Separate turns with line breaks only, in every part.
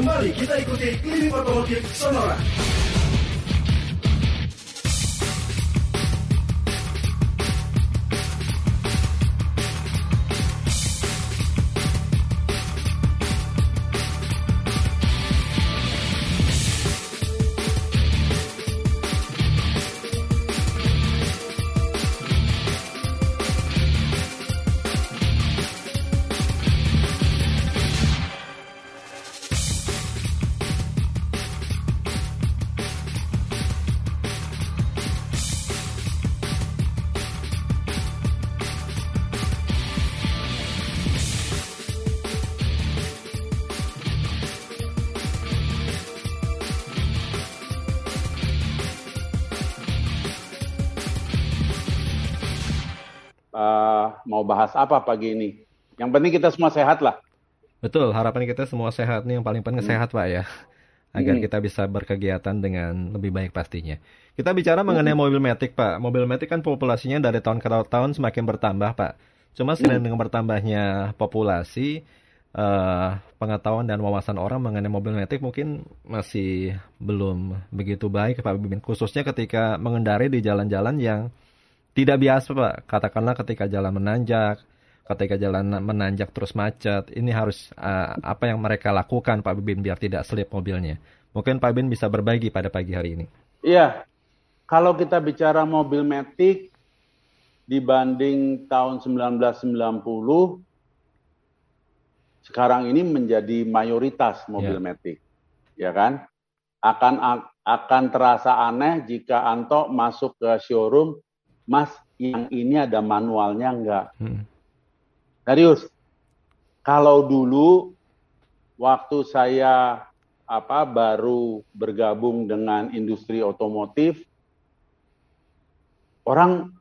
Kembali kita ikuti klinik otomotif Sonora.
Uh, mau bahas apa pagi ini. Yang penting kita semua sehat lah.
Betul, harapan kita semua sehat nih yang paling penting
Hmm.
sehat Pak ya. Agar
Hmm.
kita bisa berkegiatan dengan lebih baik pastinya. Kita bicara mengenai
Hmm.
mobil metik Pak. Mobil metik kan populasinya dari tahun ke tahun semakin bertambah Pak. Cuma
Hmm.
selain dengan bertambahnya populasi, eh, pengetahuan dan wawasan orang mengenai mobil metik mungkin masih belum begitu baik Pak Bimbing. Khususnya ketika mengendari di jalan-jalan yang tidak biasa Pak. Katakanlah ketika jalan menanjak, ketika jalan menanjak terus macet, ini harus uh, apa yang mereka lakukan Pak Bibin biar tidak slip mobilnya. Mungkin Pak Bibin bisa berbagi pada pagi hari ini.
Iya, kalau kita bicara mobil metik dibanding tahun 1990, sekarang ini menjadi mayoritas mobil
Ya.
metik, ya kan? Akan akan terasa aneh jika Anto masuk ke showroom, Mas, yang ini ada manualnya enggak?
Hmm.
Serius. Kalau dulu waktu saya apa baru bergabung dengan industri otomotif, orang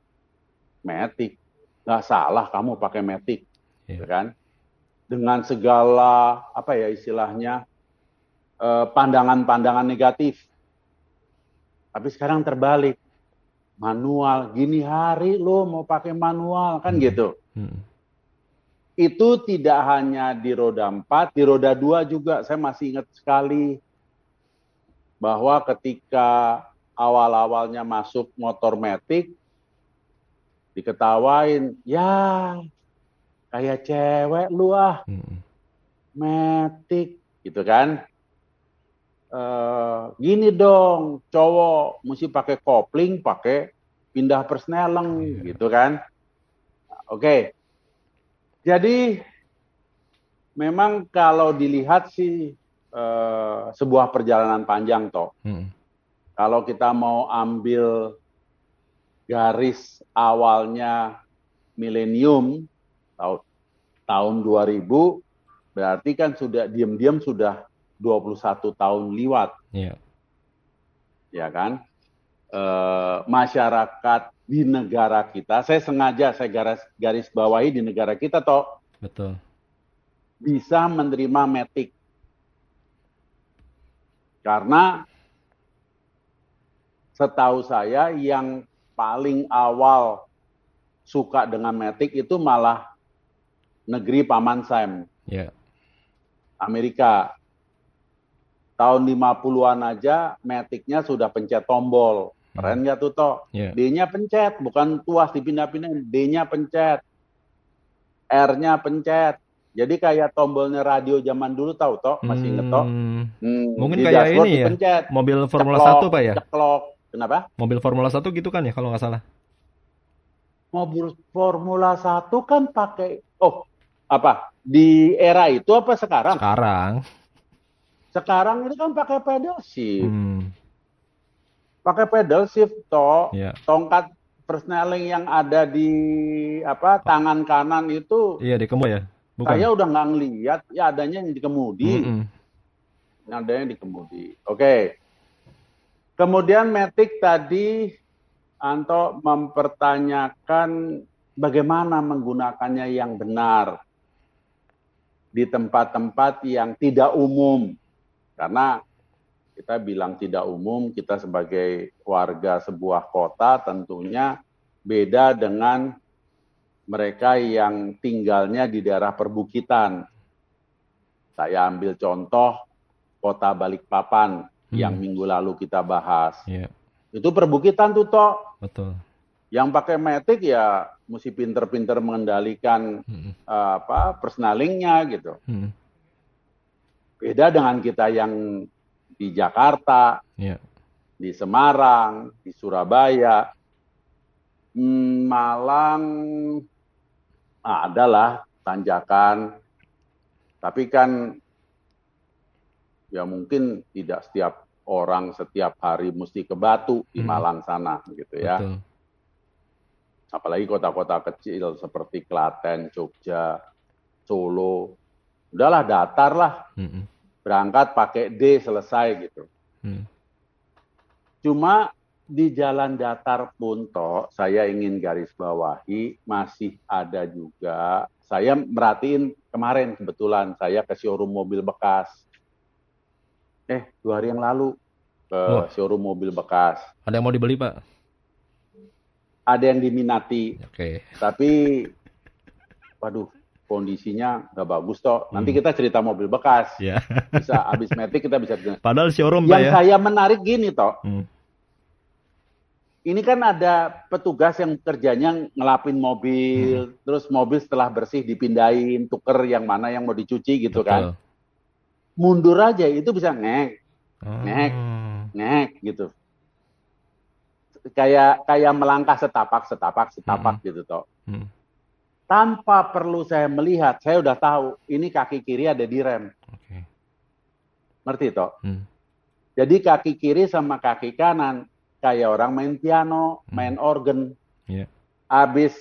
metik nggak salah kamu pakai metik,
Iya.
ya kan? Dengan segala apa ya istilahnya eh, pandangan-pandangan negatif. Tapi sekarang terbalik, manual. Gini hari lo mau pakai manual kan gitu
Hmm.
itu tidak hanya di roda 4, di roda 2 juga saya masih ingat sekali bahwa ketika awal-awalnya masuk motor metik diketawain, ya kayak cewek lu ah,
Hmm.
metik gitu kan. Eh, gini dong, cowok mesti pakai kopling, pakai pindah persneleng
Iya.
gitu kan. Oke. Jadi memang kalau dilihat sih eh, sebuah perjalanan panjang toh.
Hmm.
Kalau kita mau ambil garis awalnya milenium tahun tahun 2000 berarti kan sudah diam-diam sudah 21 tahun liwat
Iya.
ya kan Eh, masyarakat di negara kita saya sengaja saya garis garis bawahi di negara kita toh
Betul.
bisa menerima metik karena setahu saya yang paling awal suka dengan metik itu malah negeri paman Sam
Ya.
Amerika. Tahun 50-an aja metiknya sudah pencet tombol. Keren nggak tuh toh?
Ya.
D-nya pencet, bukan tuas dipindah-pindah. D-nya pencet. R-nya pencet. Jadi kayak tombolnya radio zaman dulu tahu toh? Masih inget toh?
Hmm.
Hmm,
Mungkin kayak ini ya,
dipencet.
Mobil Formula
Ceklok,
1 Pak ya?
Ceklok. Kenapa?
Mobil Formula 1 gitu kan ya kalau nggak salah.
Mobil Formula 1 kan pakai oh apa? Di era itu apa sekarang?
Sekarang.
Sekarang ini kan pakai pedal shift.
Hmm.
Pakai pedal shift toh.
Ya.
Tongkat persneling yang ada di apa tangan kanan itu
Iya di kemudi ya. Bukan.
saya udah nggak ngeliat ya adanya yang di kemudi.
Mm-mm.
adanya di kemudi. Oke. Kemudian Matic tadi Anto mempertanyakan bagaimana menggunakannya yang benar di tempat-tempat yang tidak umum. Karena kita bilang tidak umum, kita sebagai warga sebuah kota tentunya beda dengan mereka yang tinggalnya di daerah perbukitan. Saya ambil contoh kota Balikpapan
Hmm.
yang minggu lalu kita bahas.
Iya,
Itu perbukitan tuh toh.
betul.
Yang pakai matic ya mesti pinter-pinter mengendalikan
Mm-mm.
eh, apa personalingnya gitu.
Mm.
Beda dengan kita yang di Jakarta,
Iya,
di Semarang, di Surabaya, Hmm, Malang ah, adalah tanjakan. Tapi kan ya mungkin tidak setiap orang setiap hari mesti ke Batu di
Hmm.
Malang sana gitu ya.
betul.
Apalagi kota-kota kecil seperti Klaten, Jogja, Solo. Udahlah datar lah,
Mm-mm.
Berangkat pakai D selesai gitu.
Mm.
Cuma di jalan datar pun toh saya ingin garis bawahi masih ada juga. Saya merhatiin kemarin kebetulan saya ke showroom mobil bekas. Eh, dua hari yang lalu ke
Wah.
showroom mobil bekas.
Ada yang mau dibeli, Pak?
Ada yang diminati,
Oke.
tapi waduh kondisinya nggak bagus toh. Nanti
Hmm.
kita cerita mobil bekas.
Ya.
Bisa habis metik kita bisa
Padahal showroom,
Yang
ya.
saya menarik gini toh.
Hmm.
Ini kan ada petugas yang kerjanya ngelapin mobil, terus mobil setelah bersih dipindahin, tuker yang mana yang mau dicuci gitu kan.
Betul.
Mundur aja itu bisa ngek,
Oh.
Ngek. ngek gitu. Kayak kayak melangkah setapak, setapak, setapak gitu toh.
Hmm.
Tanpa perlu saya melihat, saya udah tahu ini kaki kiri ada di rem.
Oke.
Ngerti toh?
Hmm.
Jadi kaki kiri sama kaki kanan kayak orang main piano,
Hmm.
main organ.
Iya.
Habis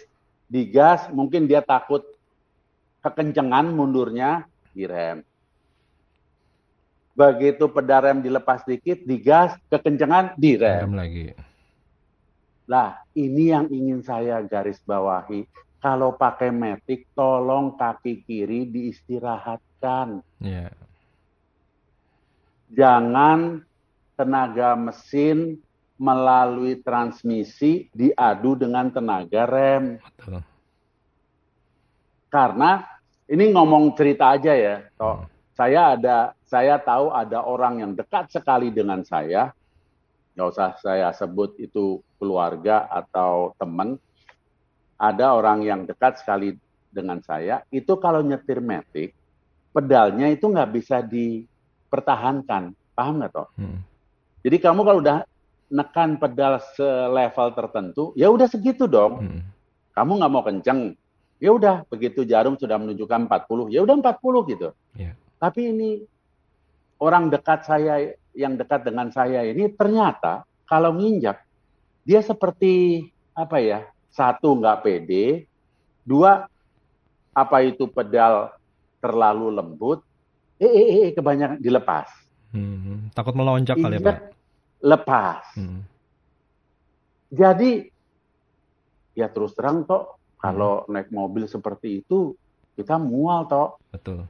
digas mungkin dia takut kekencengan mundurnya direm. Begitu pedal rem dilepas dikit, digas, kekencengan direm.
Rem lagi.
Lah, ini yang ingin saya garis bawahi. Kalau pakai metik, tolong kaki kiri diistirahatkan.
Iya.
jangan tenaga mesin melalui transmisi diadu dengan tenaga rem.
Betul.
Karena ini ngomong cerita aja ya, toh.
Hmm.
Saya ada, saya tahu ada orang yang dekat sekali dengan saya. Nggak usah saya sebut itu keluarga atau teman. Ada orang yang dekat sekali dengan saya. Itu kalau nyetir metik, pedalnya itu nggak bisa dipertahankan. Paham nggak toh?
Hmm.
Jadi kamu kalau udah nekan pedal selevel tertentu, ya udah segitu dong.
Hmm.
Kamu nggak mau kenceng, ya udah begitu jarum sudah menunjukkan 40, ya udah 40 gitu.
Iya.
Tapi ini orang dekat saya yang dekat dengan saya ini ternyata kalau nginjak dia seperti apa ya? Satu nggak pede, dua apa itu pedal terlalu lembut, eh, eh, eh, kebanyakan dilepas,
Hmm. Takut melonjak kali ya, Pak?
lepas.
Hmm.
Jadi ya terus terang toh kalau naik mobil seperti itu kita mual toh.
Betul.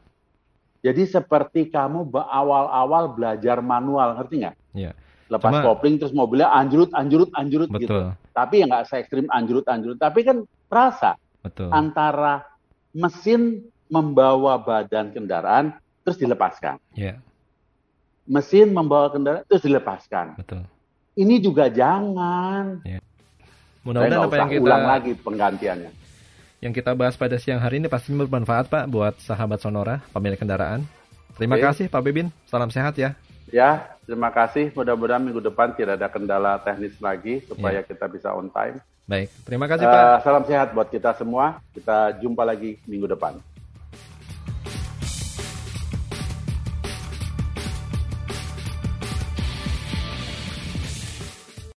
Jadi seperti kamu awal-awal belajar manual, ngerti nggak?
Iya.
Lepas
Cuma-
kopling terus mobilnya anjurut, anjurut, anjurut gitu. Tapi ya nggak se ekstrim anjurut, anjurut. Tapi kan terasa
Betul.
antara mesin membawa badan kendaraan terus dilepaskan.
Iya,
Mesin membawa kendaraan terus dilepaskan.
betul.
Ini juga jangan. Saya
Mudah-mudahan
nggak
apa yang
usah
kita
ulang lagi penggantiannya.
yang kita bahas pada siang hari ini pasti bermanfaat Pak buat sahabat Sonora, pemilik kendaraan. Terima
Oke.
kasih Pak Bibin. Salam sehat ya.
Ya, terima kasih. Mudah-mudahan minggu depan tidak ada kendala teknis lagi supaya kita bisa on time.
Baik, terima kasih
Eh,
Pak.
salam sehat buat kita semua. Kita jumpa lagi minggu depan.